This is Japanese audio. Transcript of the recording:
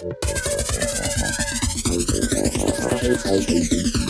はい。